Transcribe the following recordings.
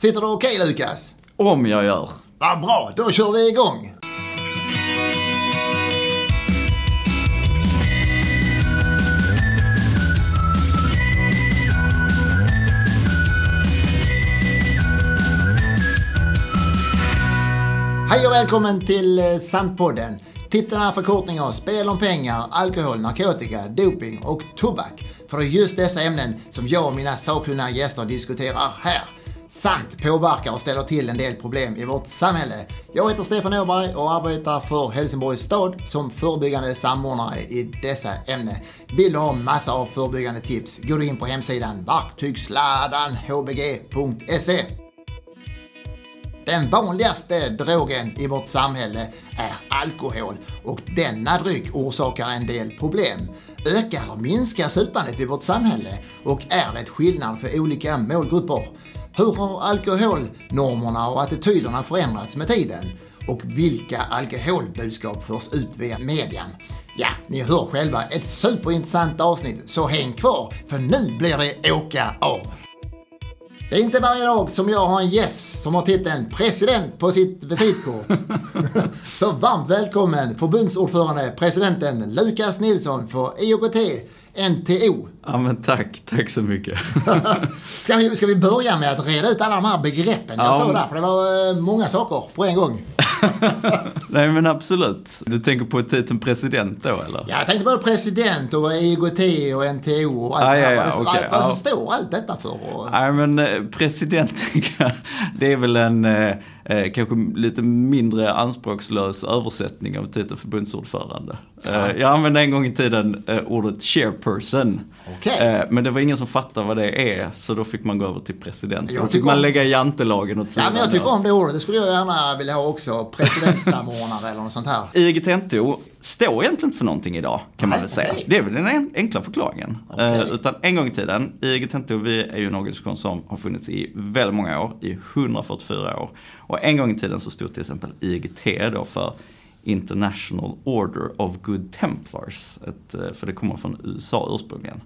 Sitter du okej Lukas? Om jag gör. Vad bra, då kör vi igång! Hej och välkommen till eh, Sandpodden. Titeln är förkortning av spel om pengar, alkohol, narkotika, doping och tobak. För det är just dessa ämnen som jag och mina sakkunniga gäster diskuterar här samt påverkar och ställer till en del problem i vårt samhälle. Jag heter Stefan Åberg och arbetar för Helsingborgs stad som förebyggande samordnare i dessa ämnen. Vill du ha massa av förebyggande tips, gå du in på hemsidan verktygsladanhbg.se. Den vanligaste drogen i vårt samhälle är alkohol och denna dryck orsakar en del problem. Ökar eller minskar supandet i vårt samhälle och är det skillnad för olika målgrupper? Hur har alkoholnormerna och attityderna förändrats med tiden? Och vilka alkoholbudskap förs ut via median? Ja, ni hör själva ett superintressant avsnitt, så häng kvar för nu blir det åka av! Det är inte varje dag som jag har en gäst som har titeln president på sitt visitkort. Så varmt välkommen förbundsordförande presidenten Lukas Nilsson för IOGT NTO. Ja men tack, tack så mycket. ska, vi, ska vi börja med att reda ut alla de här begreppen jag Ja. sa där? För det var eh, många saker på en gång. Nej men absolut. Du tänker på titeln president då eller? Ja, jag tänkte både president och IOGT och NTO och allt Ah, det här. ja, ja, okej, vad ja. står allt detta för? Nej men eh, president, det är väl en eh, kanske lite mindre anspråkslös översättning av titeln förbundsordförande. Eh, jag använde en gång i tiden eh, ordet chairperson. Okej. Eh, men det var ingen som fattade vad det är, så då fick man gå över till president. Då fick man om- lägga jantelagen åt ja, sidan. men jag tycker om det ordet. Det skulle jag gärna vilja ha också. Presidentsamordnare eller något sånt här. IGT-NTO står egentligen inte för någonting idag, kan man Nej, väl säga. Det är väl den en- enkla förklaringen. Okej. Eh, utan en gång i tiden, IGT-NTO, vi är ju en organisation som har funnits i väldigt många år, i 144 år. Och en gång i tiden så stod till exempel IGT då för International Order of Good Templars. Ett, eh, för det kommer från USA ursprungligen.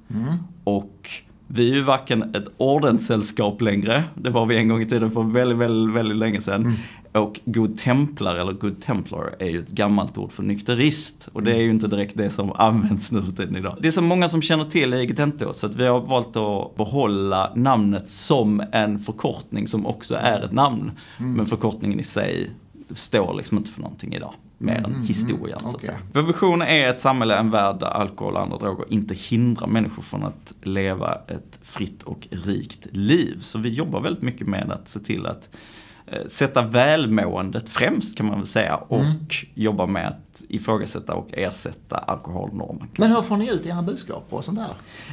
Och vi är ju varken ett ordenssällskap längre, det var vi en gång i tiden för väldigt, väldigt, väldigt länge sedan. Och god templar eller good templar är ju ett gammalt ord för nykterist. Och det är ju inte direkt det som används nu för tiden idag. Det är så många som känner till IGT-NTO så att vi har valt att behålla namnet som en förkortning som också är ett namn. Men förkortningen i sig står liksom inte för någonting idag. Mer än historien så att säga. Vår vision är ett samhälle, en värld där alkohol och andra droger inte hindrar människor från att leva ett fritt och rikt liv. Så vi jobbar väldigt mycket med att se till att eh, sätta välmåendet främst kan man väl säga och jobba med att ifrågasätta och ersätta alkoholnormen. Men hur får ni ut era budskap och sånt där?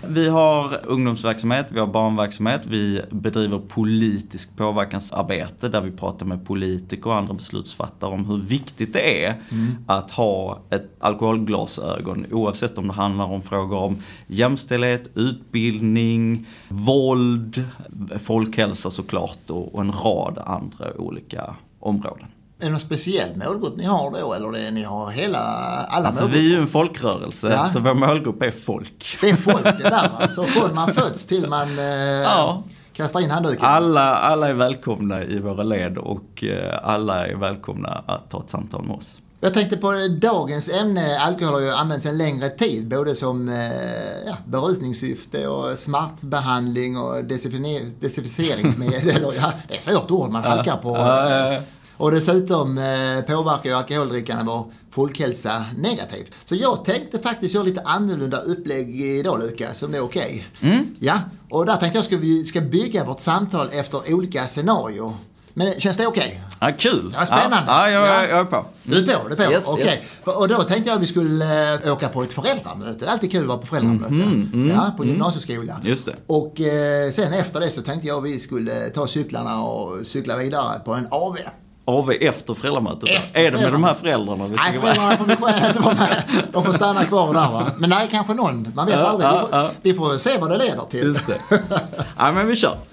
Vi har ungdomsverksamhet, vi har barnverksamhet, vi bedriver politisk påverkansarbete där vi pratar med politiker och andra beslutsfattare om hur viktigt det är att ha ett alkoholglasögon oavsett om det handlar om frågor om jämställdhet, utbildning, våld, folkhälsa såklart och en rad andra olika områden. Är det någon speciell målgrupp ni har då eller det ni har hela, alla Alltså målgrupper? vi är ju en folkrörelse Ja. så vår målgrupp är folk. Det är folket där va? Så från man föds till man eh, Ja. kastar in handduken? Alla, alla är välkomna i våra led och eh, alla är välkomna att ta ett samtal med oss. Jag tänkte på dagens ämne, alkohol har ju använts en längre tid, både som eh, ja, berusningssyfte och smärtbehandling och desinficeringsmedel. Ja, det är ett svårt ord man halkar på. Och dessutom eh, påverkar ju alkoholdrickandet vår folkhälsa negativt. Så jag tänkte faktiskt göra lite annorlunda upplägg idag Lukas, om det är okej. Mm. Ja, och där tänkte jag ska vi ska bygga vårt samtal efter olika scenarier. Men känns det okej? Ja, kul! Ja, spännande. Ja, ja, jag, Ja. jag är på. Du är på, du är på. Yes, Okej. yes. Och då tänkte jag att vi skulle eh, åka på ett föräldramöte. Det är alltid kul att vara på föräldramöte. Mhm, ja, på gymnasieskola. Just det. Och eh, sen efter det så tänkte jag att vi skulle ta cyklarna och cykla vidare på en AV. AV efter föräldramötet? Efter är det med de här föräldrarna. vi ska Nej, föräldrarna får vi inte vara med. De får stanna kvar där va. Men nej, kanske någon. Man vet Ja, aldrig. Vi ja, får, ja. vi får se vad det leder till. Just det. Ja, men vi kör.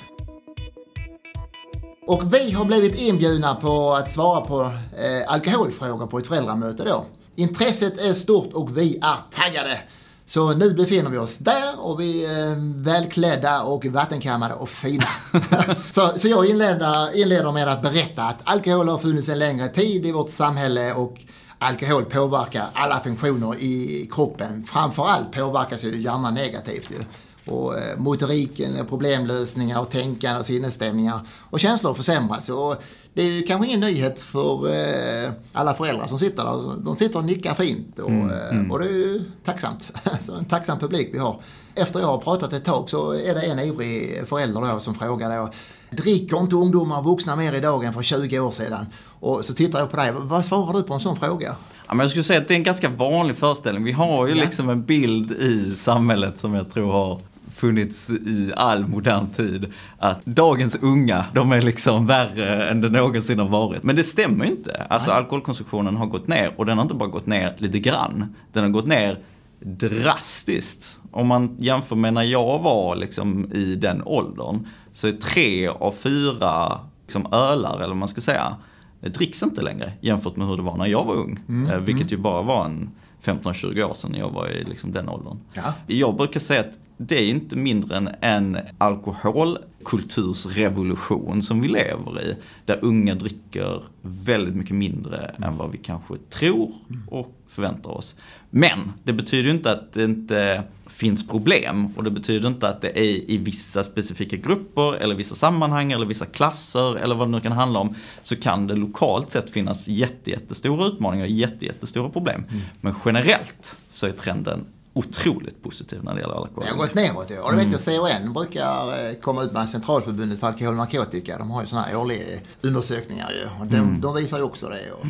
Och vi har blivit inbjudna på att svara på eh, alkoholfrågor på ett föräldramöte då. Intresset är stort och vi är taggade. Så nu befinner vi oss där och vi är välklädda och vattenkammade och fina. så, så jag inleder, inleder med att berätta att alkohol har funnits en längre tid i vårt samhälle och alkohol påverkar alla funktioner i kroppen. Framförallt påverkas ju hjärnan negativt ju. Och eh, motoriken, problemlösningar och tänkande och sinnesstämningar och känslor försämras. Och det är ju kanske ingen nyhet för eh, alla föräldrar som sitter där. De sitter och nickar fint och, mm, eh, mm. och det är ju tacksamt. Så en tacksam publik vi har. Efter jag har pratat ett tag så är det en ivrig förälder då som frågar då Dricker inte ungdomar och vuxna mer idag än för 20 år sedan? Och så tittar jag på dig. Vad svarar du på en sån fråga? Ja, men jag skulle säga att det är en ganska vanlig föreställning. Vi har ju ja. liksom en bild i samhället som jag tror har funnits i all modern tid. Att dagens unga, de är liksom värre än det någonsin har varit. Men det stämmer ju inte. Alltså alkoholkonsumtionen har gått ner och den har inte bara gått ner lite grann. Den har gått ner drastiskt. Om man jämför med när jag var liksom i den åldern så är tre av fyra liksom ölar, eller vad man ska säga, dricks inte längre jämfört med hur det var när jag var ung. Mm, eh, vilket mm. ju bara var en 15-20 år sedan när jag var i liksom den åldern. Ja. Jag brukar säga att det är inte mindre än en alkoholkultursrevolution som vi lever i. Där unga dricker väldigt mycket mindre än vad vi kanske tror och förväntar oss. Men det betyder inte att det inte finns problem och det betyder inte att det är i vissa specifika grupper eller vissa sammanhang eller vissa klasser eller vad det nu kan handla om så kan det lokalt sett finnas jättestora utmaningar och jättestora problem. Mm. Men generellt så är trenden otroligt positiv när det gäller alkohol. Det har gått neråt ja. Och det vet jag CON brukar eh, komma ut med Centralförbundet för alkohol och narkotika. De har ju sådana här årliga undersökningar ju. De, mm. de visar ju också det. Och...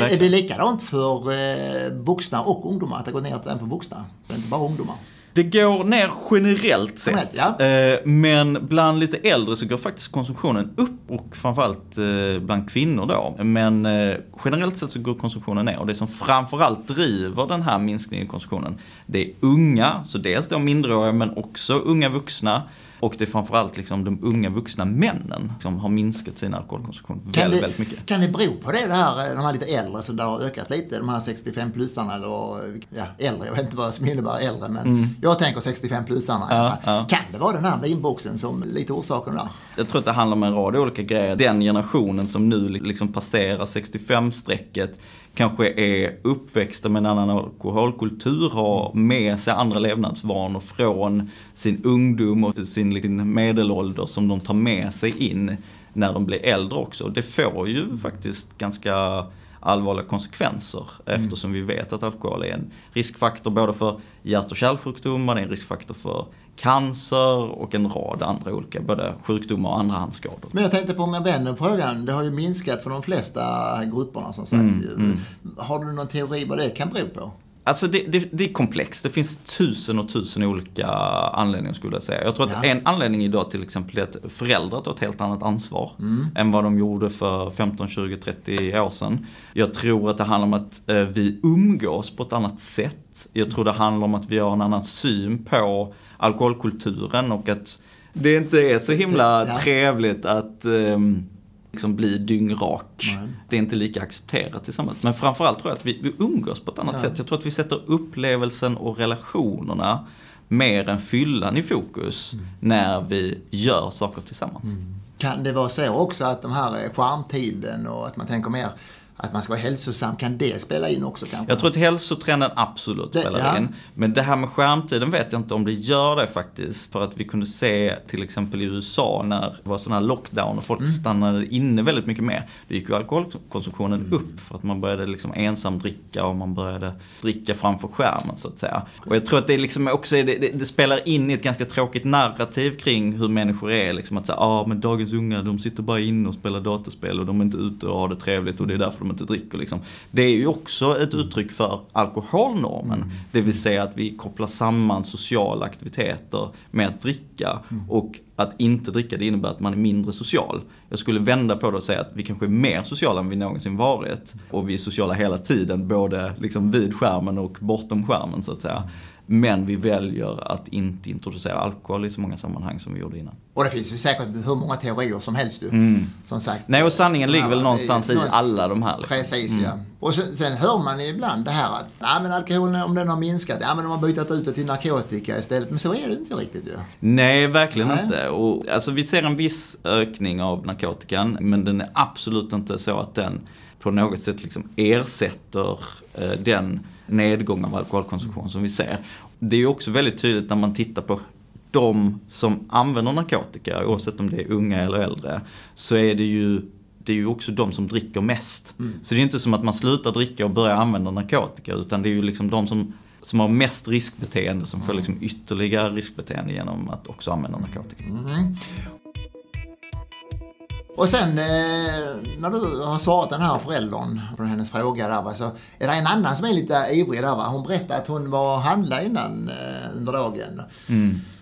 Är, är det likadant för eh, vuxna och ungdomar? Att det går ner även för vuxna? Så inte bara ungdomar? Det går ner generellt sett. Ja. Eh, men bland lite äldre så går faktiskt konsumtionen upp och framförallt eh, bland kvinnor då. Men eh, generellt sett så går konsumtionen ner och det som framförallt driver den här minskningen i konsumtionen det är unga, så dels då mindreåriga men också unga vuxna och det är framförallt liksom de unga vuxna männen som har minskat sin alkoholkonsumtion väldigt, det, väldigt mycket. Kan det bero på det, det här, de här lite äldre som det har ökat lite, de här 65-plussarna eller ja, äldre, jag vet inte vad som innebär äldre, men mm. jag tänker 65-plussarna. Ja, ja. Kan det vara den här vinboxen som lite orsaken där? Jag tror att det handlar om en rad olika grejer. Den generationen som nu liksom passerar 65-strecket kanske är uppväxta med en annan alkoholkultur, har med sig andra levnadsvanor från sin ungdom och sin medelålder som de tar med sig in när de blir äldre också. Det får ju faktiskt ganska allvarliga konsekvenser mm. eftersom vi vet att alkohol är en riskfaktor både för hjärt och kärlsjukdomar, det är en riskfaktor för cancer och en rad andra olika, både sjukdomar och andrahandsskador. Men jag tänkte på om jag vänder frågan, det har ju minskat för de flesta grupperna som sagt. Mm, mm. Har du någon teori vad det kan bero på? Alltså det, det, det, är komplext. Det finns tusen och tusen olika anledningar skulle jag säga. Jag tror att ja. en anledning idag till exempel är att föräldrar tar ett helt annat ansvar mm. än vad de gjorde för 15, 20, 30 år sedan. Jag tror att det handlar om att eh, vi umgås på ett annat sätt. Jag tror det handlar om att vi har en annan syn på alkoholkulturen och att det inte är så himla ja. trevligt att um, liksom bli dyngrak. Nej. Det är inte lika accepterat i samhället. Men framförallt tror jag att vi, vi umgås på ett annat ja. sätt. Jag tror att vi sätter upplevelsen och relationerna mer än fyllan i fokus mm. när vi gör saker tillsammans. Mm. Kan det vara så också att de här skärmtiden och att man tänker mer att man ska vara hälsosam, kan det spela in också kanske? Jag tror att hälsotrenden absolut det, spelar ja. in. Men det här med skärmtiden vet jag inte om det gör det faktiskt. För att vi kunde se till exempel i USA när det var sån här lockdown och folk mm. stannade inne väldigt mycket mer. Då gick ju alkoholkonsumtionen mm. upp för att man började liksom ensam dricka och man började dricka framför skärmen så att säga. Och jag tror att det liksom också, det, det, det spelar in i ett ganska tråkigt narrativ kring hur människor är. Liksom att säga, ah, men dagens unga de sitter bara inne och spelar dataspel och de är inte ute och har det trevligt och det är därför de inte dricker. Liksom. Det är ju också ett uttryck för alkoholnormen. Mm. Det vill säga att vi kopplar samman sociala aktiviteter med att dricka. Mm. Och att inte dricka det innebär att man är mindre social. Jag skulle vända på det och säga att vi kanske är mer sociala än vi någonsin varit. Och vi är sociala hela tiden, både liksom vid skärmen och bortom skärmen så att säga. Men vi väljer att inte introducera alkohol i så många sammanhang som vi gjorde innan. Och det finns ju säkert hur många teorier som helst du. Mm. Som sagt. Nej, och sanningen ligger väl någonstans i alla de här. Liksom. Precis, mm. ja. Och sen, sen hör man ibland det här att ja, men alkoholen om den har minskat, ja men de har bytt ut det till narkotika istället. Men så är det inte riktigt ju. Nej, verkligen Nej. inte. Och, alltså, vi ser en viss ökning av narkotikan, men den är absolut inte så att den på något sätt liksom ersätter eh, den nedgång av alkoholkonsumtion som vi ser. Det är ju också väldigt tydligt när man tittar på de som använder narkotika, oavsett om det är unga eller äldre, så är det ju det är ju också de som dricker mest. Så det är inte som att man slutar dricka och börjar använda narkotika, utan det är ju liksom de som, som har mest riskbeteende som får liksom ytterligare riskbeteende genom att också använda narkotika. Och sen eh, när du har svarat den här föräldern på hennes fråga där va, så är det en annan som är lite ivrig där va. Hon berättade att hon var och handlade innan eh, under dagen.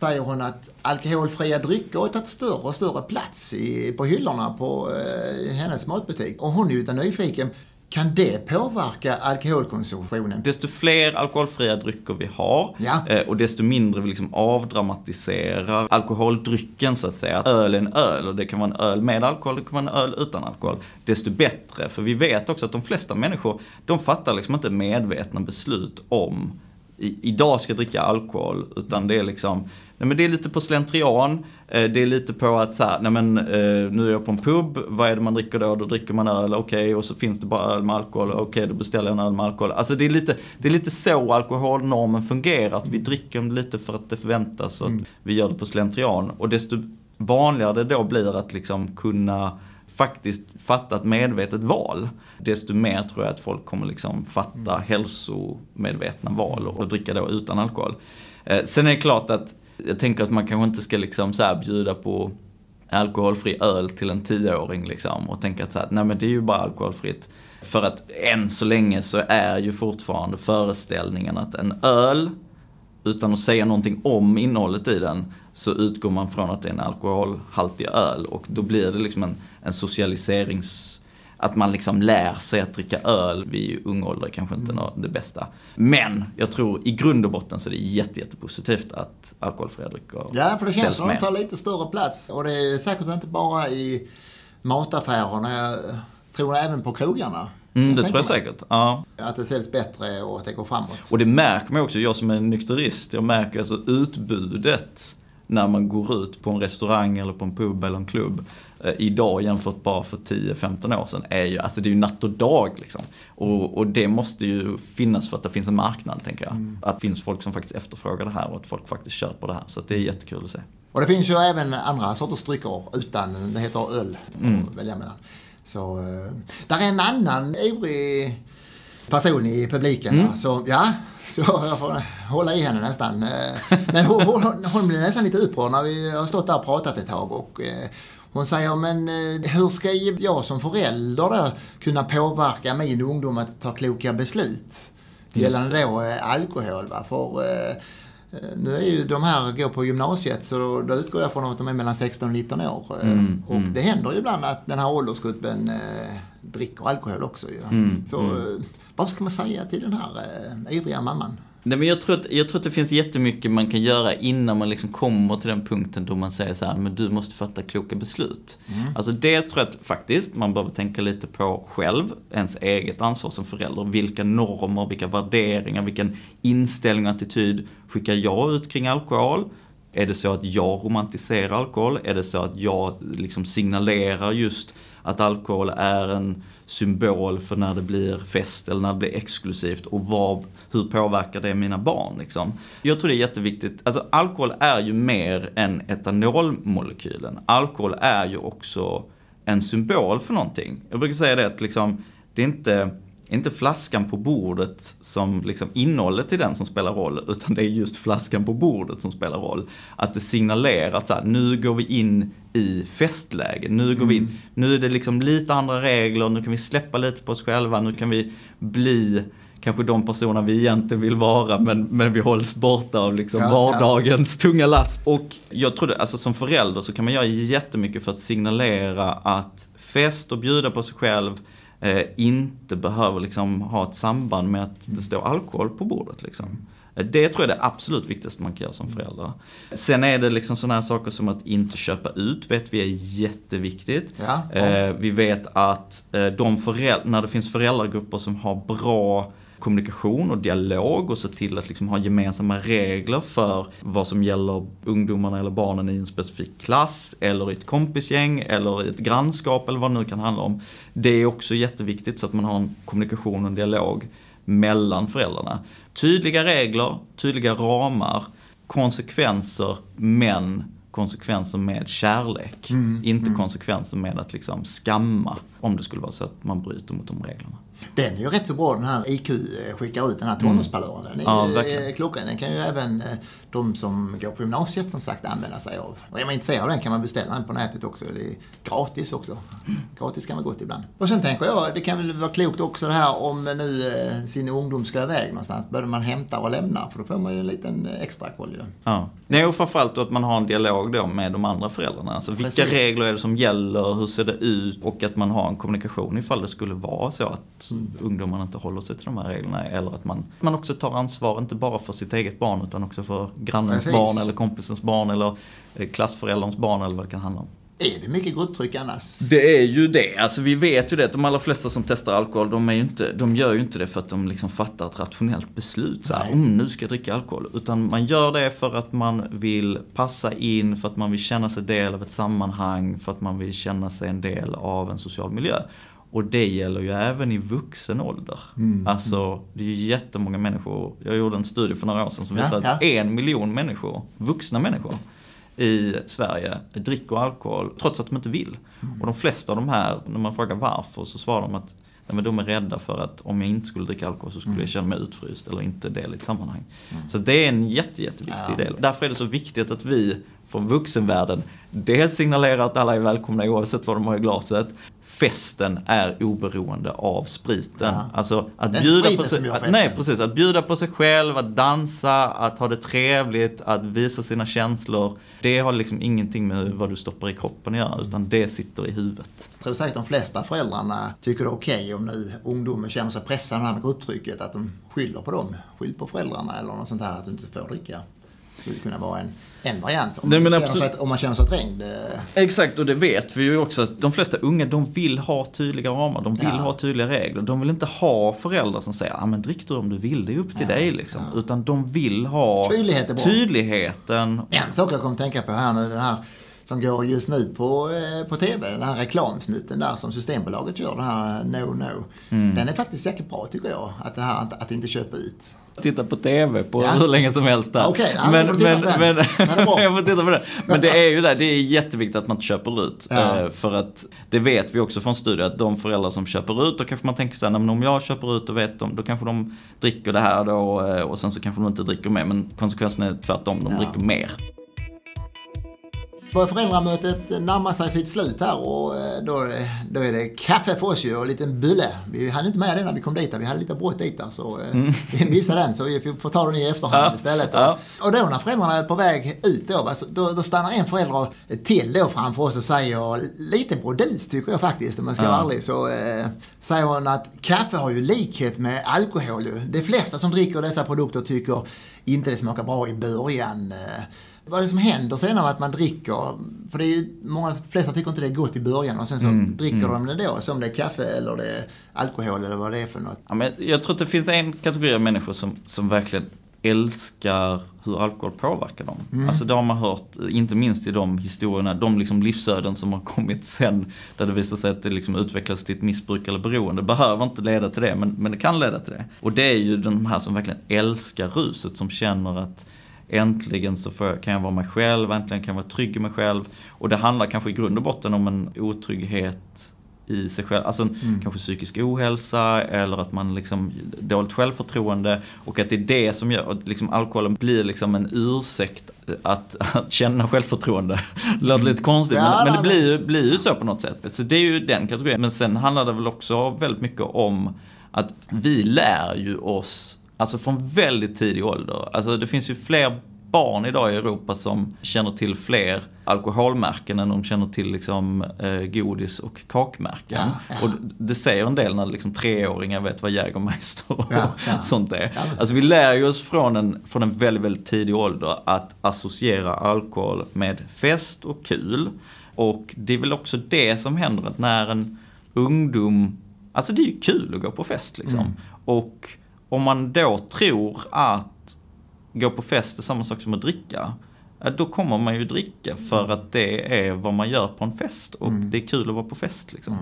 Säger hon att alkoholfria drycker har tagit större och större plats i, på hyllorna på eh, hennes matbutik. Och hon är ju lite nyfiken. Kan det påverka alkoholkonsumtionen? Desto fler alkoholfria drycker vi har Ja. eh, och desto mindre vi liksom avdramatiserar alkoholdrycken så att säga. Öl är en öl och det kan vara en öl med alkohol, det kan vara en öl utan alkohol. Desto bättre, för vi vet också att de flesta människor, de fattar liksom inte medvetna beslut om i, idag ska jag dricka alkohol, utan det är liksom, nej men det är lite på slentrian, det är lite på att så här, nej men eh, nu är jag på en pub, vad är det man dricker då? Då dricker man öl, okej, och så finns det bara öl med alkohol, okej, då beställer jag en öl med alkohol. Alltså det är lite, det är lite så alkoholnormen fungerar, att vi dricker lite för att det förväntas och att vi gör det på slentrian. Och desto vanligare det då blir att liksom kunna faktiskt fatta ett medvetet val, desto mer tror jag att folk kommer liksom fatta hälsomedvetna val och, och dricka då utan alkohol. Eh, sen är det klart att jag tänker att man kanske inte ska liksom så här bjuda på alkoholfri öl till en tioåring liksom och tänka att så här, nej men det är ju bara alkoholfritt. För att än så länge så är ju fortfarande föreställningen att en öl, utan att säga någonting om innehållet i den, så utgår man från att det är en alkoholhaltig öl och då blir det liksom en, en socialiserings... Att man liksom lär sig att dricka öl vid ung ålder kanske inte nå- det bästa. Men jag tror i grund och botten så är det jätte, jättepositivt att alkoholfria drycker Ja, för det känns som att de tar lite större plats. Och det är säkert inte bara i mataffärerna. Jag tror även på krogarna. Mm, det tror jag säkert. Ja. Att det säljs bättre och att det går framåt. Och det märker man också, jag som är nykterist, jag märker alltså utbudet när man går ut på en restaurang eller på en pub eller en klubb idag jämfört bara för 10-15 år sedan är ju, alltså det är ju natt och dag liksom. Och, och det måste ju finnas för att det finns en marknad tänker jag. Att det finns folk som faktiskt efterfrågar det här och att folk faktiskt köper det här. Så det är jättekul att se. Och det finns ju även andra sorters drycker utan, det heter öl Mm. välja mellan. Så, eh, där är en annan ivrig person i publiken. Mm. Så, ja, så jag får hålla i henne nästan. Eh, Men hon, hon, hon blir nästan lite upprörd när vi har stått där och pratat ett tag. Och, eh, hon säger, men eh, hur ska jag som förälder då kunna påverka min ungdom att ta kloka beslut? Gällande då eh, alkohol. Va? För eh, nu är ju de här går på gymnasiet så då, då utgår jag från att de är mellan 16 och 19 år. Mm, och det händer ju ibland att den här åldersgruppen eh, dricker alkohol också ju. Mm, så eh, vad ska man säga till den här eh, ivriga mamman? Nej, men jag, tror att, jag tror att det finns jättemycket man kan göra innan man liksom kommer till den punkten då man säger så här, men du måste fatta kloka beslut. Alltså dels tror jag att faktiskt man behöver tänka lite på själv, ens eget ansvar som förälder. Vilka normer, vilka värderingar, vilken inställning och attityd skickar jag ut kring alkohol? Är det så att jag romantiserar alkohol? Är det så att jag liksom signalerar just att alkohol är en symbol för när det blir fest eller när det blir exklusivt och vad, hur påverkar det mina barn liksom? Jag tror det är jätteviktigt, alltså alkohol är ju mer än etanolmolekylen. Alkohol är ju också en symbol för någonting. Jag brukar säga det att liksom, det är inte inte flaskan på bordet som liksom innehållet i den som spelar roll, utan det är just flaskan på bordet som spelar roll. Att det signalerar att så här, nu går vi in i festläge, nu går vi in, nu är det liksom lite andra regler, nu kan vi släppa lite på oss själva, nu kan vi bli kanske de personer vi egentligen vill vara, men, men vi hålls borta av liksom Ja, ja. vardagens tunga lass. Och jag tror det, alltså som förälder så kan man göra jättemycket för att signalera att fest och bjuda på sig själv inte behöver liksom ha ett samband med att det står alkohol på bordet. Liksom. Det tror jag är det absolut viktigaste man kan göra som förälder. Sen är det liksom sådana här saker som att inte köpa ut, vet vi är jätteviktigt. Ja, ja. Eh, vi vet att eh, de föräldrar, när det finns föräldragrupper som har bra kommunikation och dialog och se till att liksom ha gemensamma regler för vad som gäller ungdomarna eller barnen i en specifik klass eller i ett kompisgäng eller i ett grannskap eller vad det nu kan handla om. Det är också jätteviktigt så att man har en kommunikation och en dialog mellan föräldrarna. Tydliga regler, tydliga ramar, konsekvenser men konsekvenser med kärlek. inte konsekvenser med att liksom skamma om det skulle vara så att man bryter mot de reglerna. Den är ju rätt så bra den här IQ skickar ut, den här tonårspalören. Den är Ja, verkligen. eh, klockren. Den kan ju även eh, de som går på gymnasiet som sagt använda sig av. Och är man intresserad av den kan man beställa den på nätet också. Det är gratis också. Gratis kan vara gott ibland. Och sen tänker jag, det kan väl vara klokt också det här om nu eh, sin ungdom ska iväg någonstans. Både man hämtar och lämnar för då får man ju en liten eh, extra koll ju. Ja. Nej, och framförallt då att man har en dialog då med de andra föräldrarna. Alltså vilka Precis. regler är det som gäller, hur ser det ut och att man har en kommunikation ifall det skulle vara så att ungdomarna inte håller sig till de här reglerna. Eller att man, man också tar ansvar, inte bara för sitt eget barn utan också för grannens Precis. barn eller kompisens barn eller eh, klassförälderns barn eller vad det kan handla om. Är det mycket grupptryck annars? Det är ju det. Alltså vi vet ju det att de allra flesta som testar alkohol, de, är ju inte, de gör ju inte det för att de liksom fattar ett rationellt beslut. Så här, Nej. mm, nu ska jag dricka alkohol. Utan man gör det för att man vill passa in, för att man vill känna sig del av ett sammanhang, för att man vill känna sig en del av en social miljö. Och det gäller ju även i vuxen ålder. Alltså, det är ju jättemånga människor. Jag gjorde en studie för några år sedan som Ja, visade att ja. en miljon människor, vuxna människor, i Sverige dricker alkohol trots att de inte vill. Och de flesta av de här, när man frågar varför, så svarar de att Nej, men de är rädda för att om jag inte skulle dricka alkohol så skulle jag känna mig utfryst eller inte del i ett sammanhang. Så det är en jätte, jätteviktig Ja. del. Därför är det så viktigt att vi från vuxenvärlden dels signalerar att alla är välkomna oavsett vad de har i glaset. Festen är oberoende av spriten. Ja. Alltså att bjuda på sig, att, nej, precis. Att bjuda på sig själv, att dansa, att ha det trevligt, att visa sina känslor. Det har liksom ingenting med vad du stoppar i kroppen att göra, utan det sitter i huvudet. Jag tror säkert de flesta föräldrarna tycker det är okej om nu ungdomen känner sig pressad av grupptrycket, att de skyller på dem. Skyll på föräldrarna eller något sånt här, att du inte får dricka. Skulle kunna vara en, en variant. Om, Nej, man känner sig, om man känner sig trängd. eh, Exakt, och det vet vi ju också att de flesta unga, de vill ha tydliga ramar, de vill Ja. ha tydliga regler. De vill inte ha föräldrar som säger, ja men drick du om du vill, det är upp till dig liksom. Utan de vill ha Tydlighet är bra. tydligheten. En sak jag kommer att tänka på här nu, den här som går just nu på, eh, på TV, den här reklamsnutten där som Systembolaget gör, den här No No. Mm. Den är faktiskt jäkligt bra tycker jag, att, det här, att, att inte köpa ut. Titta på TV på Ja. hur länge som helst där. Okej, ja, men, men, men, jag får titta på det. Men det är ju det, det är jätteviktigt att man inte köper ut. Ja. Eh, För att det vet vi också från studier att de föräldrar som köper ut, då kanske man tänker så här, "Nej, men om jag köper ut och vet de, då kanske de dricker det här då eh, och sen så kanske de inte dricker mer. Men konsekvensen är tvärtom, de dricker mer. Börjar föräldramötet närma sig sitt slut här och eh, då, då är det kaffe för oss ju och en liten bulle. Vi hann inte med det när vi kom dit, vi hade lite brått dit så eh, vi missade den så vi får ta den i efterhand Mm. Ja, istället. Ja. Och då när föräldrarna är på väg ut då, alltså, då, då stannar en förälder till då framför oss och säger, lite brodus tycker jag faktiskt om jag ska Ja. vara ärlig, så eh, säger hon att kaffe har ju likhet med alkohol ju. De flesta som dricker dessa produkter tycker inte det smakar bra i början. Eh, vad är det som händer sen av att man dricker? För det är ju, många flesta tycker inte det är gott i början och sen så Mm, dricker de det då, som det är kaffe eller det är alkohol eller vad det är för något. Ja, men jag tror att det finns en kategori av människor som, som verkligen älskar hur alkohol påverkar dem. Mm. Alltså det har man hört, inte minst i de historierna, de liksom livsöden som har kommit sen, där det visar sig att det liksom utvecklas till ett missbruk eller beroende. Det behöver inte leda till det, men, men det kan leda till det. Och det är ju de här som verkligen älskar ruset, som känner att äntligen så jag, kan jag vara mig själv, äntligen kan jag vara trygg i mig själv. Och det handlar kanske i grund och botten om en otrygghet i sig själv, alltså en, kanske psykisk ohälsa eller att man liksom dåligt självförtroende och att det är det som gör att liksom alkoholen blir liksom en ursäkt att, att känna självförtroende. Det låter lite konstigt Ja, men, men det blir ju, blir ju så på något sätt. Så det är ju den kategorin. Men sen handlar det väl också väldigt mycket om att vi lär ju oss, alltså från väldigt tidig ålder, alltså det finns ju fler barn idag i Europa som känner till fler alkoholmärken än de känner till liksom, eh, godis och kakmärken. Ja, ja. Och det säger en del när liksom, treåringar vet vad Jägermeister och Ja, sånt är. Alltså vi lär ju oss från en, från en väldigt, väldigt tidig ålder att associera alkohol med fest och kul. Och det är väl också det som händer att när en ungdom, alltså det är ju kul att gå på fest liksom. Mm. Och om man då tror att gå på fest är samma sak som att dricka, då kommer man ju dricka för att det är vad man gör på en fest och Mm. det är kul att vara på fest. Liksom.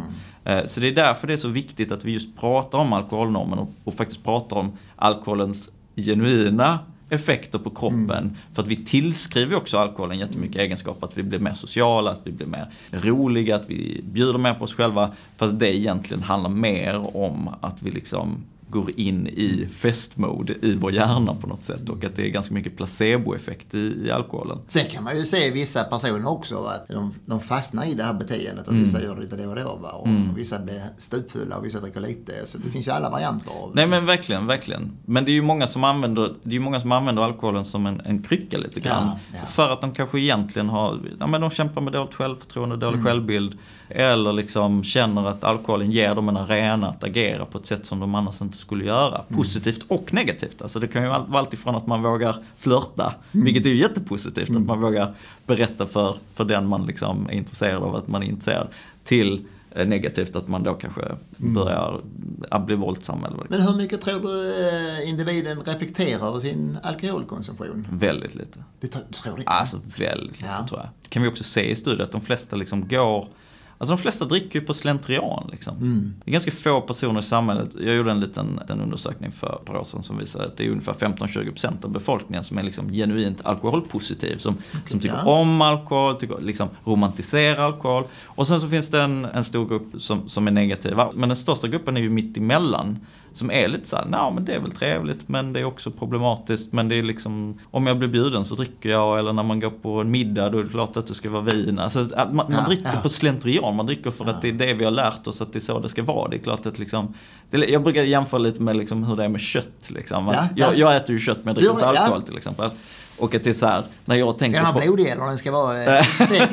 Eh, Så det är därför det är så viktigt att vi just pratar om alkoholnormen och, och faktiskt pratar om alkoholens genuina effekter på kroppen. Mm. För att vi tillskriver också alkoholen jättemycket egenskaper. Att vi blir mer sociala, att vi blir mer roliga, att vi bjuder mer på oss själva. Fast det egentligen handlar mer om att vi liksom går in i festmode i vår hjärna på något sätt. Och att det är ganska mycket placeboeffekt i, i alkoholen. Sen kan man ju se vissa personer också att de, de fastnar i det här beteendet och vissa gör det lite då och då. Va? Och Vissa blir stupfulla och vissa dricker lite. Så det finns ju alla varianter av Nej men verkligen, verkligen. Men det är ju många som använder, det är många som använder alkoholen som en, en krycka lite grann. Ja, ja. För att de kanske egentligen har, ja men de kämpar med dåligt självförtroende, dålig Mm. självbild. Eller liksom känner att alkoholen ger dem en arena att agera på ett sätt som de annars inte skulle göra. Mm. Positivt och negativt. Alltså det kan ju vara alltifrån att man vågar flörta, Mm. vilket är ju jättepositivt. Att man vågar berätta för, för den man liksom är intresserad av att man är intresserad. Till eh, negativt att man då kanske Mm. börjar ja, bli våldsam eller Men hur mycket tror du eh, individen reflekterar över sin alkoholkonsumtion? Väldigt lite. Det tror, du? Alltså väldigt lite Ja. tror jag. Det kan vi också se i studier att de flesta liksom går Alltså de flesta dricker ju på slentrian liksom. Mm. Det är ganska få personer i samhället. Jag gjorde en liten en undersökning för ett par år sedan som visade att det är ungefär 15-20% av befolkningen som är liksom genuint alkoholpositiv. Som, som tycker Ja. om alkohol, tycker, liksom romantiserar alkohol. Och sen så finns det en, en stor grupp som, som är negativa. Men den största gruppen är ju mitt emellan. Som är lite såhär, nej men det är väl trevligt men det är också problematiskt. Men det är liksom, om jag blir bjuden så dricker jag. Eller när man går på en middag då är det klart att det ska vara vin. Alltså, man, man Ja, dricker ja. på slentrian. Man dricker för att det är det vi har lärt oss att det är så det ska vara. Det är klart att liksom, det, jag brukar jämföra lite med liksom hur det är med kött. Liksom. Jag, ja. jag äter ju kött men jag dricker inte alkohol till exempel. Och att det är så här, när jag tänker Ska den på... vara blodig eller den ska vara eh, eller?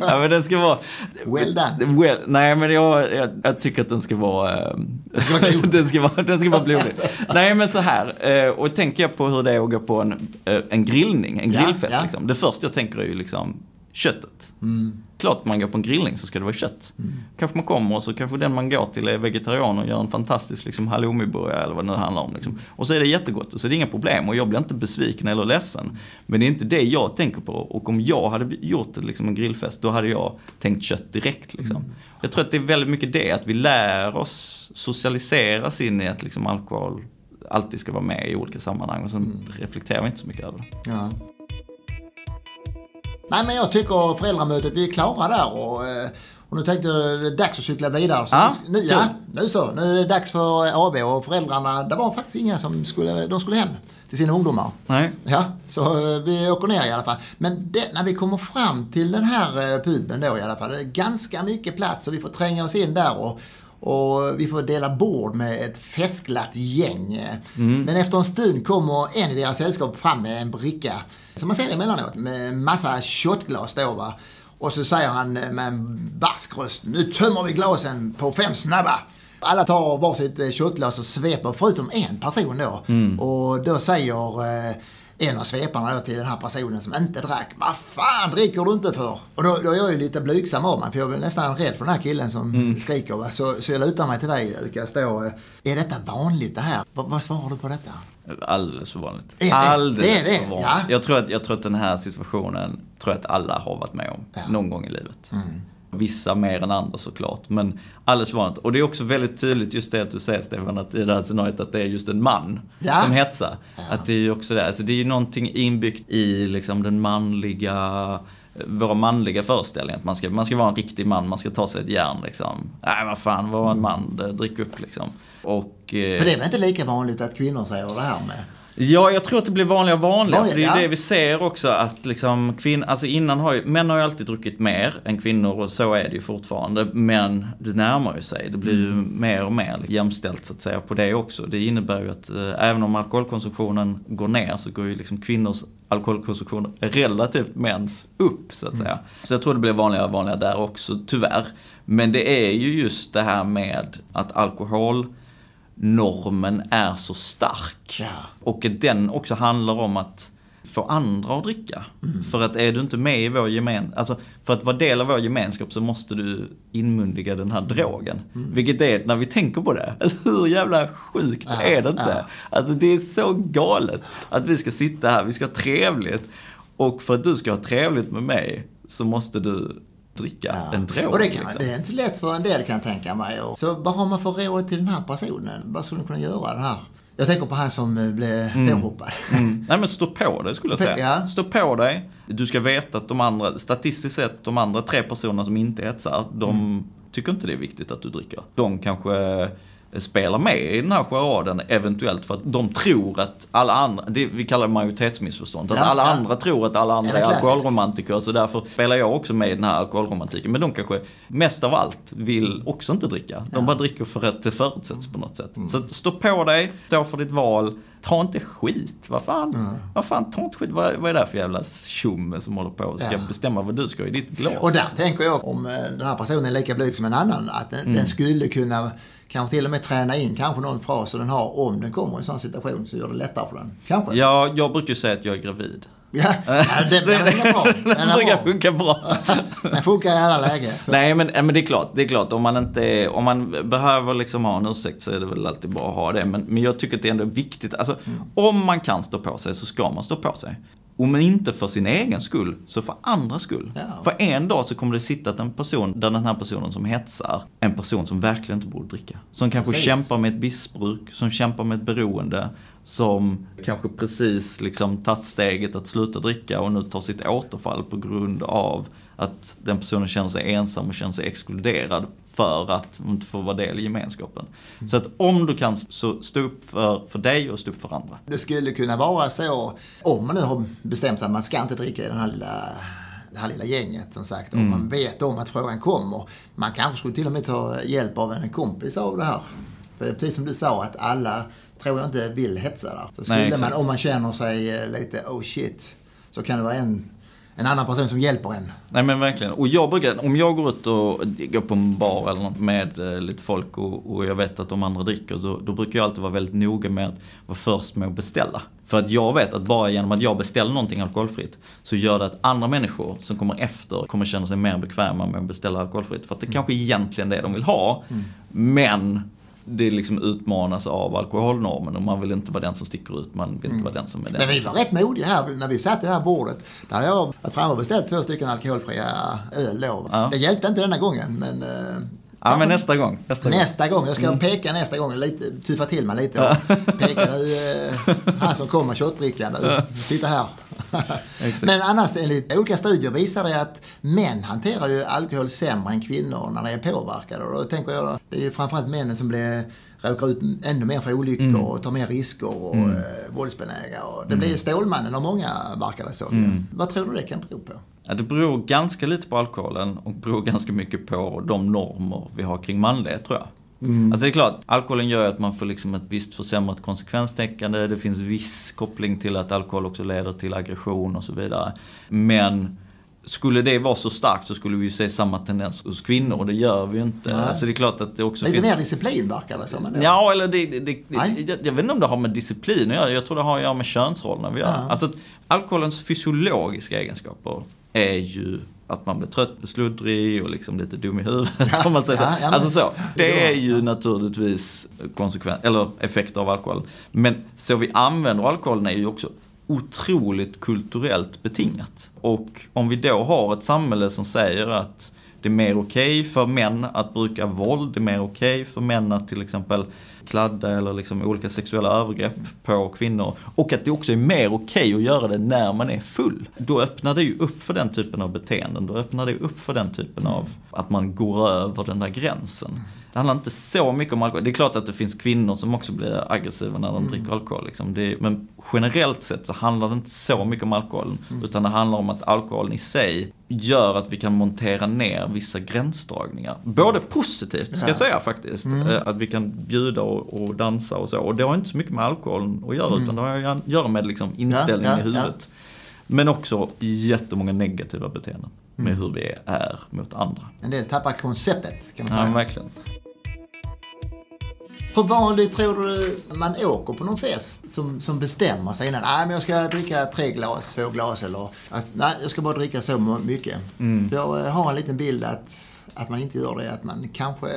ja, men den ska vara... Well done. Well, nej, men jag, jag, jag tycker att den ska vara... eh, Den ska vara den, ska vara den ska vara blodig. nej, men så här. eh, Och tänker jag på hur det är att gå på en, en grillning, en Ja, grillfest. ja. Liksom. Det första jag tänker är ju liksom köttet. Mm. Klart man går på en grillning så ska det vara kött. Kanske man kommer och så kanske den man går till är vegetarian och gör en fantastisk liksom, halloumiburgare eller vad det nu handlar om. Liksom. Och så är det jättegott och så är det inga problem och jag blir inte besviken eller ledsen. Men det är inte det jag tänker på och om jag hade gjort liksom, en grillfest då hade jag tänkt kött direkt. Liksom. Jag tror att det är väldigt mycket det, att vi lär oss socialiseras in i att liksom, alkohol alltid ska vara med i olika sammanhang och sen reflekterar vi inte så mycket över det. Ja. Nej men jag tycker föräldramötet, vi är klara där och, eh, och nu tänkte jag det är dags att cykla vidare. Så Ja, nu, ja, nu så. Nu är det dags för AB och föräldrarna, det var faktiskt inga som skulle, de skulle hem till sina ungdomar. Nej. Ja, så eh, vi åker ner i alla fall. Men det, när vi kommer fram till den här eh, puben då i alla fall, det är ganska mycket plats och vi får tränga oss in där och, och vi får dela bord med ett festglatt gäng. Men efter en stund kommer en i deras sällskap fram med en bricka, som man ser emellanåt, med massa shotglas då va. Och så säger han med en barsk röst, nu tömmer vi glasen på fem snabba. Alla tar varsitt eh, shotglas och sveper, förutom en person då. Och då säger eh, en av sveparna då till den här personen som inte drack. Vad fan dricker du inte för? Och då, då är jag ju lite blygsam av mig för jag blir nästan rädd för den här killen som skriker. Va? Så, så jag lutar mig till dig Lukas då. Är detta vanligt det här? Va, vad svarar du på detta? Alldeles för vanligt. Är det. Alldeles Det är det, för vanligt. ja. Jag, tror att, jag tror att den här situationen, tror jag att alla har varit med om. Ja. Mm. Någon gång i livet. Vissa mer än andra såklart. Men alldeles vanligt. Och det är också väldigt tydligt just det att du säger Stefan, att i det här scenariot att det är just en man Ja. som hetsar. Att det är ju också det. Alltså det är ju någonting inbyggt i liksom den manliga våra manliga föreställningar. Att man ska, man ska vara en riktig man, man ska ta sig ett järn liksom. Nej, vad fan, var en man, drick upp liksom. Och... eh, För det är väl inte lika vanligt att kvinnor säger det här med? Ja, jag tror att det blir vanligare och vanligare. Vanliga, för det är ja. det vi ser också att liksom kvinn, alltså innan har ju, män har ju alltid druckit mer än kvinnor och så är det ju fortfarande. Men det närmar ju sig. Det blir ju Mm. mer och mer jämställt så att säga på det också. Det innebär ju att eh, även om alkoholkonsumtionen går ner så går ju liksom kvinnors alkoholkonsumtion relativt mäns upp så att Mm. säga. Så jag tror det blir vanligare och vanligare där också, tyvärr. Men det är ju just det här med att alkohol normen är så stark. Ja. Och den också handlar om att få andra att dricka. Mm. För att är du inte med i vår gemen... Alltså, för att vara del av vår gemenskap så måste du inmundiga den här drogen. Mm. Vilket är, när vi tänker på det, alltså, hur jävla sjukt Ja, är det inte? ja. Alltså det är så galet att vi ska sitta här, vi ska ha trevligt. Och för att du ska ha trevligt med mig så måste du dricka Ja. en drog. Och det, kan, liksom. det är inte lätt för en del kan jag tänka mig. Så vad har man för råd till den här personen? Vad skulle man kunna göra den här? Jag tänker på han som eh, blev påhoppad. Mm. Nej men stå på dig skulle jag Stå på- säga. ja. Stå på dig. Du ska veta att de andra, statistiskt sett, de andra tre personerna som inte hetsar, de Mm. tycker inte det är viktigt att du dricker. De kanske spelar med i den här charaden eventuellt för att de tror att alla andra, det vi kallar det majoritetsmissförstånd, att Ja, alla ja. andra tror att alla andra Ja, är alkoholromantiker så därför spelar jag också med i den här alkoholromantiken. Men de kanske mest av allt vill också inte dricka. De bara dricker för att det förutsätts på något sätt. Mm. Så stå på dig, stå för ditt val, ta inte skit. Vad fan, vad fan ta inte skit. Vad, vad är det för jävla tjomme som håller på och ska Ja. bestämma vad du ska ha i ditt glas? Och där tänker jag, om eh, den här personen är lika blyg som en annan, att den, Mm. den skulle kunna kanske till och med träna in kanske någon fras som den har om den kommer i en sån situation så gör det lättare för den. Kanske. Ja, jag brukar ju säga att jag är gravid. Ja, den, den, är bra. Den Den brukar funka bra. Den funkar i alla lägen. Nej men, men det är klart, det är klart om man inte om man behöver liksom ha en ursäkt så är det väl alltid bra att ha det. Men, men jag tycker att det är ändå viktigt, alltså om man kan stå på sig så ska man stå på sig. Om inte för sin egen skull, så för andras skull. Ja. För en dag så kommer det sitta en person, där den här personen som hetsar, en person som verkligen inte borde dricka. Som kanske Precis. kämpar med ett missbruk, som kämpar med ett beroende, som kanske precis liksom tagit steget att sluta dricka och nu tar sitt återfall på grund av att den personen känner sig ensam och känner sig exkluderad för att inte få vara del i gemenskapen. Så att om du kan så stå upp för, för dig och stå upp för andra. Det skulle kunna vara så, om man nu har bestämt sig att man ska inte dricka i den här lilla, det här lilla gänget som sagt. Om man vet om att frågan kommer. Man kanske skulle till och med ta hjälp av en kompis av det här. För det är precis som du sa att alla tror jag inte vill hetsa där. Så skulle Nej, man, om man känner sig eh, lite oh shit, så kan det vara en, en annan person som hjälper en. Nej men verkligen. Och jag brukar, om jag går ut och går på en bar eller något med eh, lite folk och, och jag vet att de andra dricker, så, då brukar jag alltid vara väldigt noga med att vara först med att beställa. För att jag vet att bara genom att jag beställer någonting alkoholfritt så gör det att andra människor som kommer efter kommer känna sig mer bekväma med att beställa alkoholfritt. För att det kanske egentligen är det de vill ha. Men det liksom utmanas av alkoholnormen och man vill inte vara den som sticker ut, man vill inte vara den som är den. Men vi var rätt modiga här när vi satt i det här bordet. Där hade jag varit framme och beställt två stycken alkoholfria öl. Ja. Det hjälpte inte denna gången men eh, Ja men nästa gång. Nästa gång. Nästa gång, jag ska Mm. peka nästa gång, lite, tuffa till mig lite. Och peka nu, eh, han som kommer, shotbrickan nu. Titta här. Men annars enligt olika studier visar det att män hanterar ju alkohol sämre än kvinnor när de är påverkade. Och då tänker jag, det är ju framförallt männen som blir råkar ut ännu mer för olyckor Mm. och tar mer risker och mm. våldsbenägna. Och det blir ju Stålmannen av många verkar det som. Mm. Vad tror du det kan bero på? Ja, det beror ganska lite på alkoholen och beror ganska mycket på de normer vi har kring manlighet tror jag. Alltså det är klart, alkoholen gör att man får liksom ett visst försämrat konsekvenstänkande. Det finns viss koppling till att alkohol också leder till aggression och så vidare. Men skulle det vara så starkt så skulle vi ju se samma tendens hos kvinnor och det gör vi ju inte. Nej. Alltså det är klart att det också Lite finns... mer disciplin verkar det som. ändå. Ja, eller det, det, det, jag, jag vet inte om det har med disciplin att göra. Jag tror det har att göra med könsrollerna vi gör. Ja. Alltså alkoholens fysiologiska egenskaper är ju att man blir trött, sluddrig och liksom lite dum i huvudet om man säger så. Ja, ja, men- alltså så. det är ju naturligtvis konsekvens, eller effekter av alkohol. Men så vi använder alkoholen är ju också otroligt kulturellt betingat. Och om vi då har ett samhälle som säger att det är mer okej för män att bruka våld, det är mer okej för män att till exempel kladda eller liksom olika sexuella övergrepp på kvinnor. Och att det också är mer okej att göra det när man är full. Då öppnar det ju upp för den typen av beteenden. Då öppnar det upp för den typen av att man går över den där gränsen. Det handlar inte så mycket om alkohol. Det är klart att det finns kvinnor som också blir aggressiva när de Mm. dricker alkohol. Liksom. Det men generellt sett så handlar det inte så mycket om alkoholen. Mm. Utan det handlar om att alkoholen i sig gör att vi kan montera ner vissa gränsdragningar. Både positivt, ska Ja. jag säga faktiskt. Mm. Eh, Att vi kan bjuda och, och dansa och så. Och det har inte så mycket med alkoholen att göra, Mm. utan det har att göra med liksom inställningen Ja, ja, i huvudet. Men också jättemånga negativa beteenden med hur vi är mot andra. En del tappar konceptet kan man Ja, säga. verkligen. Hur vanligt tror du man åker på någon fest som, som bestämmer sig innan? Nej, men jag ska dricka tre glas, två glas eller... Alltså, nej, jag ska bara dricka så mycket. Mm. Jag eh, har en liten bild att, att man inte gör det, att man kanske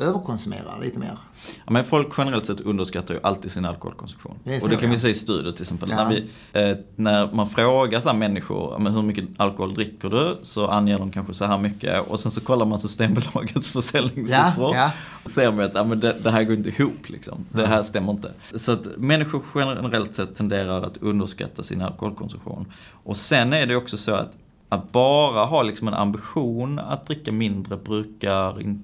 överkonsumerar lite mer. Ja, men folk generellt sett underskattar ju alltid sin alkoholkonsumtion. Det och det kan vi ja. se i studier till exempel. Ja. När, vi, eh, när man frågar så människor, ja, men hur mycket alkohol dricker du? Så anger de kanske så här mycket. Och sen så kollar man Systembolagets försäljningssiffror. Ja, Och ser man att ja, men det, det här går inte ihop liksom. Det här stämmer inte. Så att människor generellt sett tenderar att underskatta sin alkoholkonsumtion. Och sen är det också så att att bara ha liksom en ambition att dricka mindre brukar inte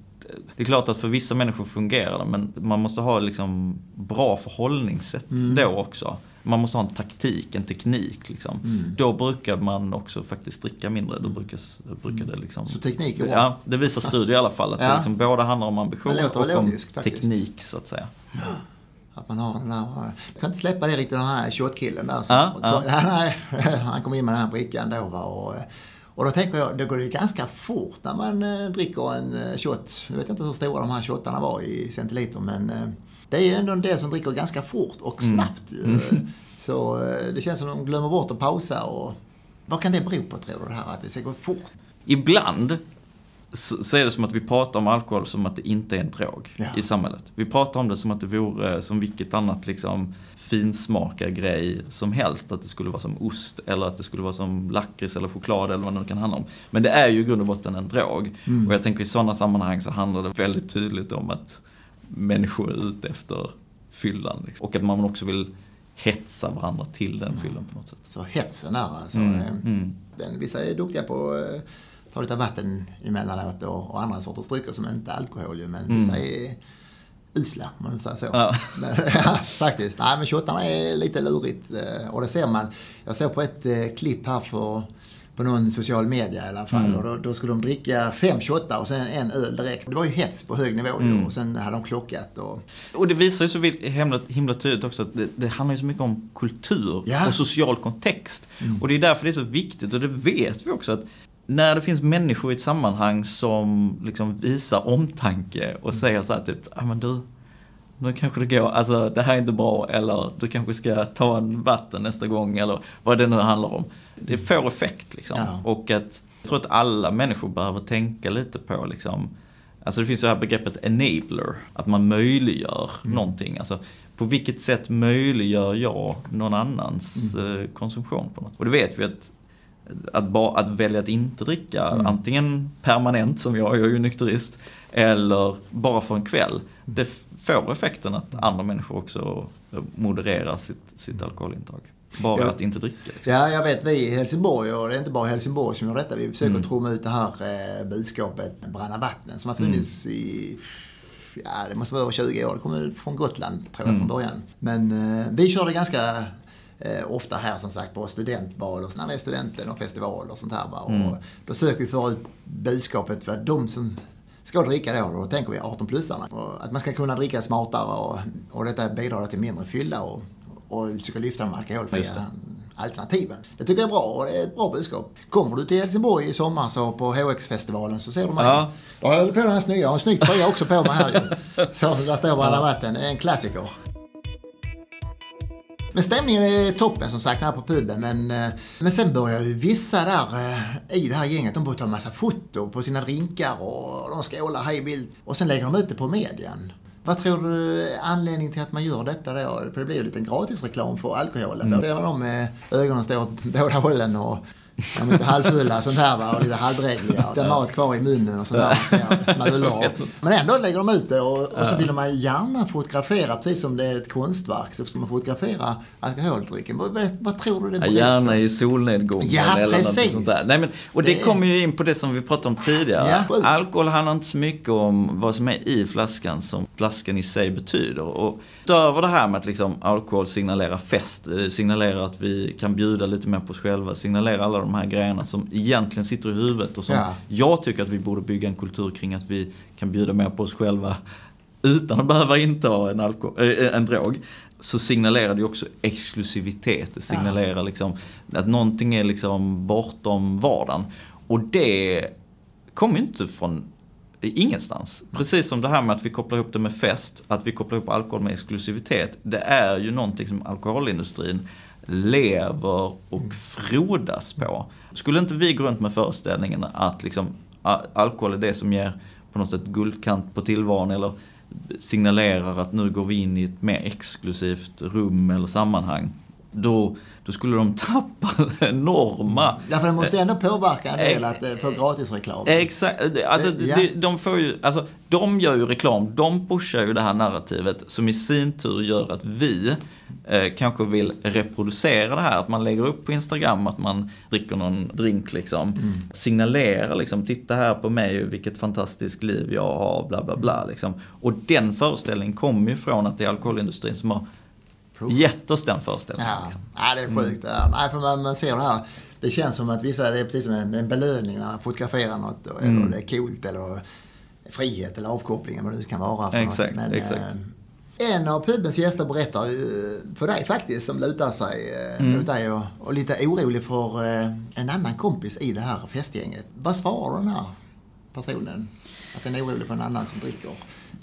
det är klart att för vissa människor fungerar det, men man måste ha liksom bra förhållningssätt Mm. då också. Man måste ha en taktik, en teknik liksom. Mm. Då brukar man också faktiskt dricka mindre. Då brukar, brukar det liksom... Så teknik är bra. Ja, det visar studier i alla fall. Att Ja. det liksom både handlar om ambition och om faktiskt. teknik så att säga. Att man har den där... Jag kan inte släppa det riktigt, den här shotkillen där. Som, Ja, ja. Han kom in med den här brickan då va, och, och då tänker jag, det går ju ganska fort när man eh, dricker en eh, shot. Nu vet jag inte hur stora de här shotarna var i centiliter men eh, det är ju ändå en del som dricker ganska fort och Mm. snabbt. eh, Så eh, det känns som de glömmer bort att pausa och vad kan det bero på tror du det här att det ska gå fort? Ibland så, så är det som att vi pratar om alkohol som att det inte är en drog Ja. i samhället. Vi pratar om det som att det vore som vilket annat liksom finsmakargrej som helst. Att det skulle vara som ost eller att det skulle vara som lakrits eller choklad eller vad det nu kan handla om. Men det är ju i grund och botten en drog. Mm. Och jag tänker i sådana sammanhang så handlar det väldigt tydligt om att människor är ute efter fyllan. Liksom. Och att man också vill hetsa varandra till den fyllan på något sätt. Så hetsen där alltså. Mm, eh, mm. Den, vissa är duktiga på eh, ta lite vatten emellanåt och, och andra sorters drycker som inte är alkohol ju, men vissa är usla om man säger så. Mm. Ja. Men, ja, faktiskt. Nej men shottarna är lite lurigt eh, och det ser man. Jag såg på ett eh, klipp här för på någon social media i alla fall. Mm. Och då, då skulle de dricka fem shottar och sen en öl direkt. Det var ju hets på hög nivå Mm. och sen hade de klockat och... Och det visar ju så himla, himla tydligt också att det, det handlar ju så mycket om kultur Ja. och social kontext. Mm. Och det är därför det är så viktigt och det vet vi också att när det finns människor i ett sammanhang som liksom visar omtanke och säger så här typ, ja men du, nu kanske det går, alltså det här är inte bra eller du kanske ska ta en vatten nästa gång eller vad det nu handlar om. Det får effekt liksom. Ja. Och att jag tror att alla människor behöver tänka lite på liksom, alltså det finns det här begreppet enabler, att man möjliggör Mm. någonting. Alltså på vilket sätt möjliggör jag någon annans Mm. eh, konsumtion på något sätt? Och det vet vi att att, bara, att välja att inte dricka, Mm. antingen permanent som jag, jag är ju nykterist, eller bara för en kväll. Mm. Det får effekten att andra människor också modererar sitt, sitt alkoholintag. Bara Ja. att inte dricka. Liksom. Ja, jag vet vi i Helsingborg, och det är inte bara Helsingborg som gör detta, vi försöker Mm. trumma ut det här eh, budskapet med Branna vattnen som har funnits Mm. i, ja det måste vara över 20 år, det kommer från Gotland tror jag Mm. från början. Men eh, vi kör det ganska eh, ofta här som sagt på studentbal och när det är studenten och festival och sånt här. Va? Mm. Och då söker vi föra ut budskapet för de som ska dricka då, då tänker vi 18-plussarna. Och Att man ska kunna dricka smartare och, och detta bidrar till mindre fylla och, och försöka lyfta de alkoholfria alternativen. Det tycker jag är bra och det är ett bra budskap. Kommer du till Helsingborg i sommar så på HX-festivalen så ser du mig. Ja. Jag har på den här snygga, jag har en snygg tröja också på mig här. Så där står Branna vatten, det är en klassiker. Men stämningen är toppen som sagt här på puben. Men, eh, men sen börjar ju vissa där eh, i det här gänget, de börjar ta en massa foto på sina drinkar och de skålar hej vilt. Och sen lägger de ut det på medien. Vad tror du är anledningen till att man gör detta då? För det blir ju lite gratisreklam för alkoholen. Mm. Då när de med ögonen står åt båda hållen och De är lite halvfulla sånt här va, och lite halvdrägliga. Och mat kvar i munnen och sådär. Man ser smulor. Men ändå lägger de ut det och, och så vill man gärna fotografera, precis som det är ett konstverk, så ska man fotografera alkoholdrycken. Vad, vad, tror du det beror Ja, Gärna i solnedgången Ja, eller något precis. sånt där. Nej, men, och det, Det- kommer ju in på det som vi pratade om tidigare. Ja. Alkohol handlar inte så mycket om vad som är i flaskan som flaskan i sig betyder. Och utöver det här med att liksom alkohol signalerar fest, eh, signalerar att vi kan bjuda lite mer på oss själva, signalerar alla de här grejerna som egentligen sitter i huvudet och som Ja. jag tycker att vi borde bygga en kultur kring att vi kan bjuda mer på oss själva utan att behöva inta en, alko- äh, en drog. Så signalerar det också exklusivitet. Det signalerar liksom att någonting är liksom bortom vardagen. Och det kommer ju inte från ingenstans. Precis som det här med att vi kopplar ihop det med fest, att vi kopplar ihop alkohol med exklusivitet. Det är ju någonting som alkoholindustrin lever och frodas på. Skulle inte vi gå runt med föreställningen att liksom, alkohol är det som ger på något sätt guldkant på tillvaron eller signalerar att nu går vi in i ett mer exklusivt rum eller sammanhang. Då, då skulle de tappa enorma Därför det måste ändå påverka en del Eh, att eh, få gratisreklam. Exakt, alltså, Eh, ja. de, de får ju, alltså, de gör ju reklam, de pushar ju det här narrativet som i sin tur gör att vi eh, kanske vill reproducera det här, att man lägger upp på Instagram att man dricker någon drink liksom, Mm. signalerar liksom, titta här på mig, vilket fantastiskt liv jag har, bla bla bla liksom. Och den föreställningen kommer ju från att det är alkoholindustrin som har gett oss den föreställningen. Ja, Liksom. ja det är sjukt. det där. Nej, för man, man ser det här. Det känns som att vissa, det är precis som en, en belöning när man fotograferar något. Eller Mm. det är coolt eller frihet eller avkoppling eller vad det nu kan vara. För Exakt, något. exakt. Eh, en av pubens gäster berättar för dig faktiskt, som lutar sig eh, Mm. mot dig och, och lite orolig för eh, en annan kompis i det här festgänget. Vad svarar den här personen? Att den är orolig för en annan som dricker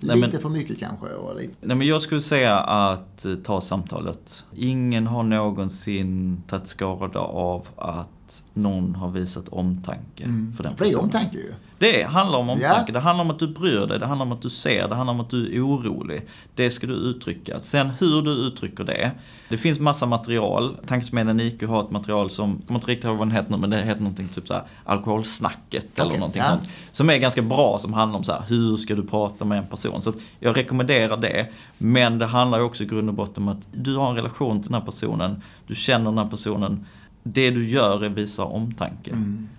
Nej, lite men- för mycket kanske? Och lite, Nej men jag skulle säga att eh, ta samtalet. Ingen har någonsin tagit skada av att någon har visat omtanke för den för det är personen. omtanke ju. Det handlar om omtanke, Ja. det handlar om att du bryr dig, det handlar om att du ser, det handlar om att du är orolig. Det ska du uttrycka. Sen hur du uttrycker det. Det finns massa material. Tankesmedjan IQ har ett material som, jag kommer inte riktigt ihåg vad den heter nu, men det heter någonting typ så här alkoholsnacket eller Okej, någonting ja. sånt. Som är ganska bra, som handlar om så här, hur ska du prata med en person. Så att jag rekommenderar det. Men det handlar ju också i grund och botten om att du har en relation till den här personen, du känner den här personen. Det du gör är visa omtanke.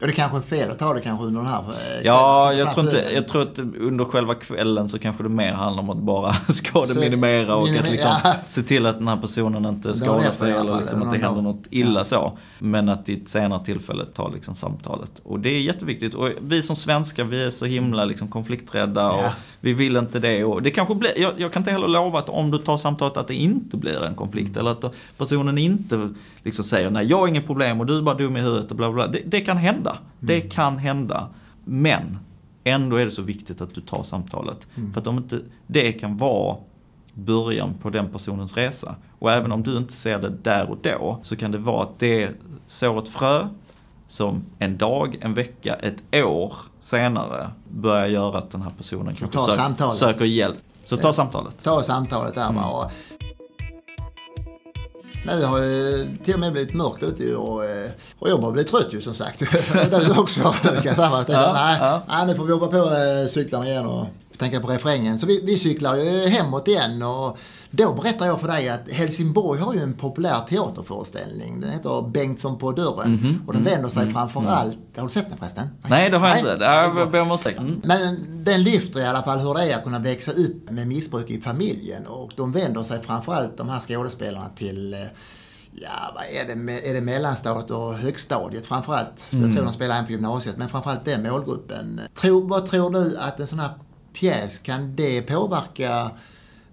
Och det kanske är fel att ta det kanske under den här eh, kvällen. Ja, jag tror, inte, jag tror att under själva kvällen så kanske det mer handlar om att bara skademinimera och minimera- att liksom ja. se till att den här personen inte skadar sig eller liksom att det händer något illa så. Men att i ett senare tillfälle ta liksom samtalet. Och det är jätteviktigt. Och vi som svenskar, vi är så himla liksom konflikträdda och Ja. vi vill inte det. Och det kanske blir, jag, jag kan inte heller lova att om du tar samtalet att det inte blir en konflikt. Eller att personen inte liksom säger nej, jag har inget problem och du är bara dum i huvudet och bla bla. bla. Det, det kan hända. Det kan hända. Men ändå är det så viktigt att du tar samtalet. För att om inte det kan vara början på den personens resa. Och även om du inte ser det där och då så kan det vara att det sår ett frö som en dag, en vecka, ett år senare börjar göra att den här personen kanske sök, söker hjälp. Så ta samtalet. Ta samtalet där Mm. va. Nu har ju till och med blivit mörkt ute och, eh, och jag börjar bli trött ju som sagt. Du också. Kan jag säga. Ja, nej, ja. nej, nu får vi jobba på eh, cyklarna igen och tänka på refrängen. Så vi, vi cyklar ju hemåt igen och då berättar jag för dig att Helsingborg har ju en populär teaterföreställning. Den heter Bengtsson på dörren. Mhm, Och den vänder sig framför allt... Har du sett den förresten? Nej, det har jag inte. Nej, här ber jag om ursäkt. Mm. men den lyfter i alla fall hur det är att kunna växa upp med missbruk i familjen. Och de vänder sig framförallt, de här skådespelarna, till eh, Ja, vad är det? Är det mellanstadiet och högstadiet framförallt? Jag tror de spelar en på gymnasiet, men framförallt den målgruppen. Tror, vad tror du att en sån här pjäs, kan det påverka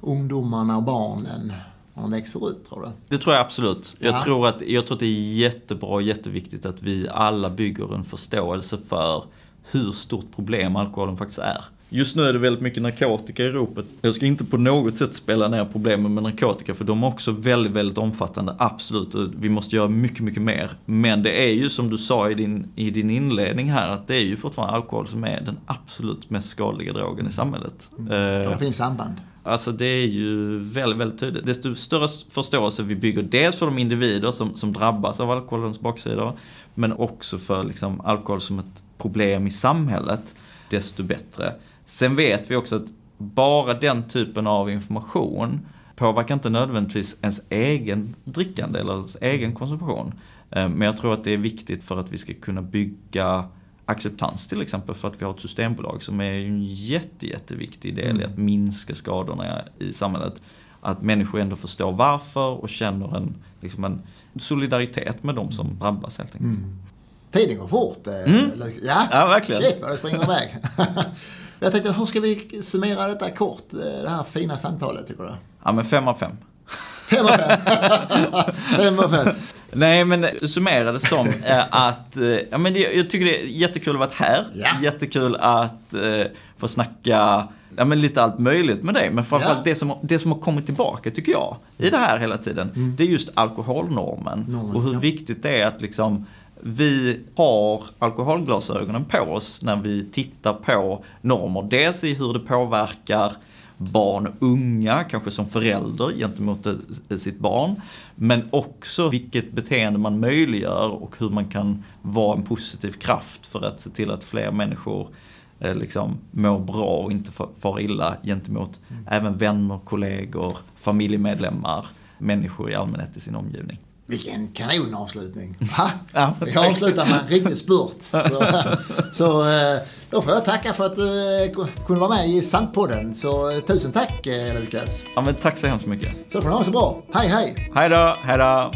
ungdomarna och barnen när de växer upp, tror du? Det tror jag absolut. Jag, Ja. tror att, jag tror att det är jättebra och jätteviktigt att vi alla bygger en förståelse för hur stort problem alkoholen faktiskt är. Just nu är det väldigt mycket narkotika i ropet. Jag ska inte på något sätt spela ner problemen med narkotika för de är också väldigt, väldigt omfattande. Absolut, och vi måste göra mycket, mycket mer. Men det är ju som du sa i din, i din inledning här att det är ju fortfarande alkohol som är den absolut mest skadliga drogen i samhället. Ja, Eh, det finns samband. Alltså det är ju väldigt, väldigt tydligt. Desto större förståelse vi bygger dels för de individer som, som drabbas av alkoholens baksidor, men också för liksom alkohol som ett problem i samhället, desto bättre. Sen vet vi också att bara den typen av information påverkar inte nödvändigtvis ens egen drickande eller ens egen konsumtion. Eh, men jag tror att det är viktigt för att vi ska kunna bygga acceptans till exempel för att vi har ett systembolag som är en jätte, jätteviktig del mm. i att minska skadorna i samhället. Att människor ändå förstår varför och känner en, liksom en solidaritet med de som drabbas helt enkelt. Mm. Tiden går fort. Eh, mm. Ja, ja, verkligen. Shit vad det springer iväg. Jag tänkte, hur ska vi summera detta kort, eh, det här fina samtalet tycker du? Ja men fem av fem. Fem av fem. fem av fem. Nej men summera det som att, eh, ja men jag tycker det är jättekul att vara här. Ja. Jättekul att eh, få snacka ja, men lite allt möjligt med dig. Men framförallt ja. det, som, det som har kommit tillbaka tycker jag i det här hela tiden. Mm. Det är just alkoholnormen. Normen, och hur ja. viktigt det är att liksom vi har alkoholglasögonen på oss när vi tittar på normer. Dels i hur det påverkar barn och unga, kanske som förälder gentemot sitt barn. Men också vilket beteende man möjliggör och hur man kan vara en positiv kraft för att se till att fler människor eh, liksom mår bra och inte far illa gentemot mm. även vänner, kollegor, familjemedlemmar, människor i allmänhet i sin omgivning. Vilken kanonavslutning. Ha? Ja, Vi avslutar med en riktig spurt. Så, så eh, då får jag tacka för att du eh, kunde vara med i Sandpodden. Så eh, tusen tack Lukas. Ja men tack så hemskt mycket. Så får ni ha det så bra. Hej hej. Hej då, hej då.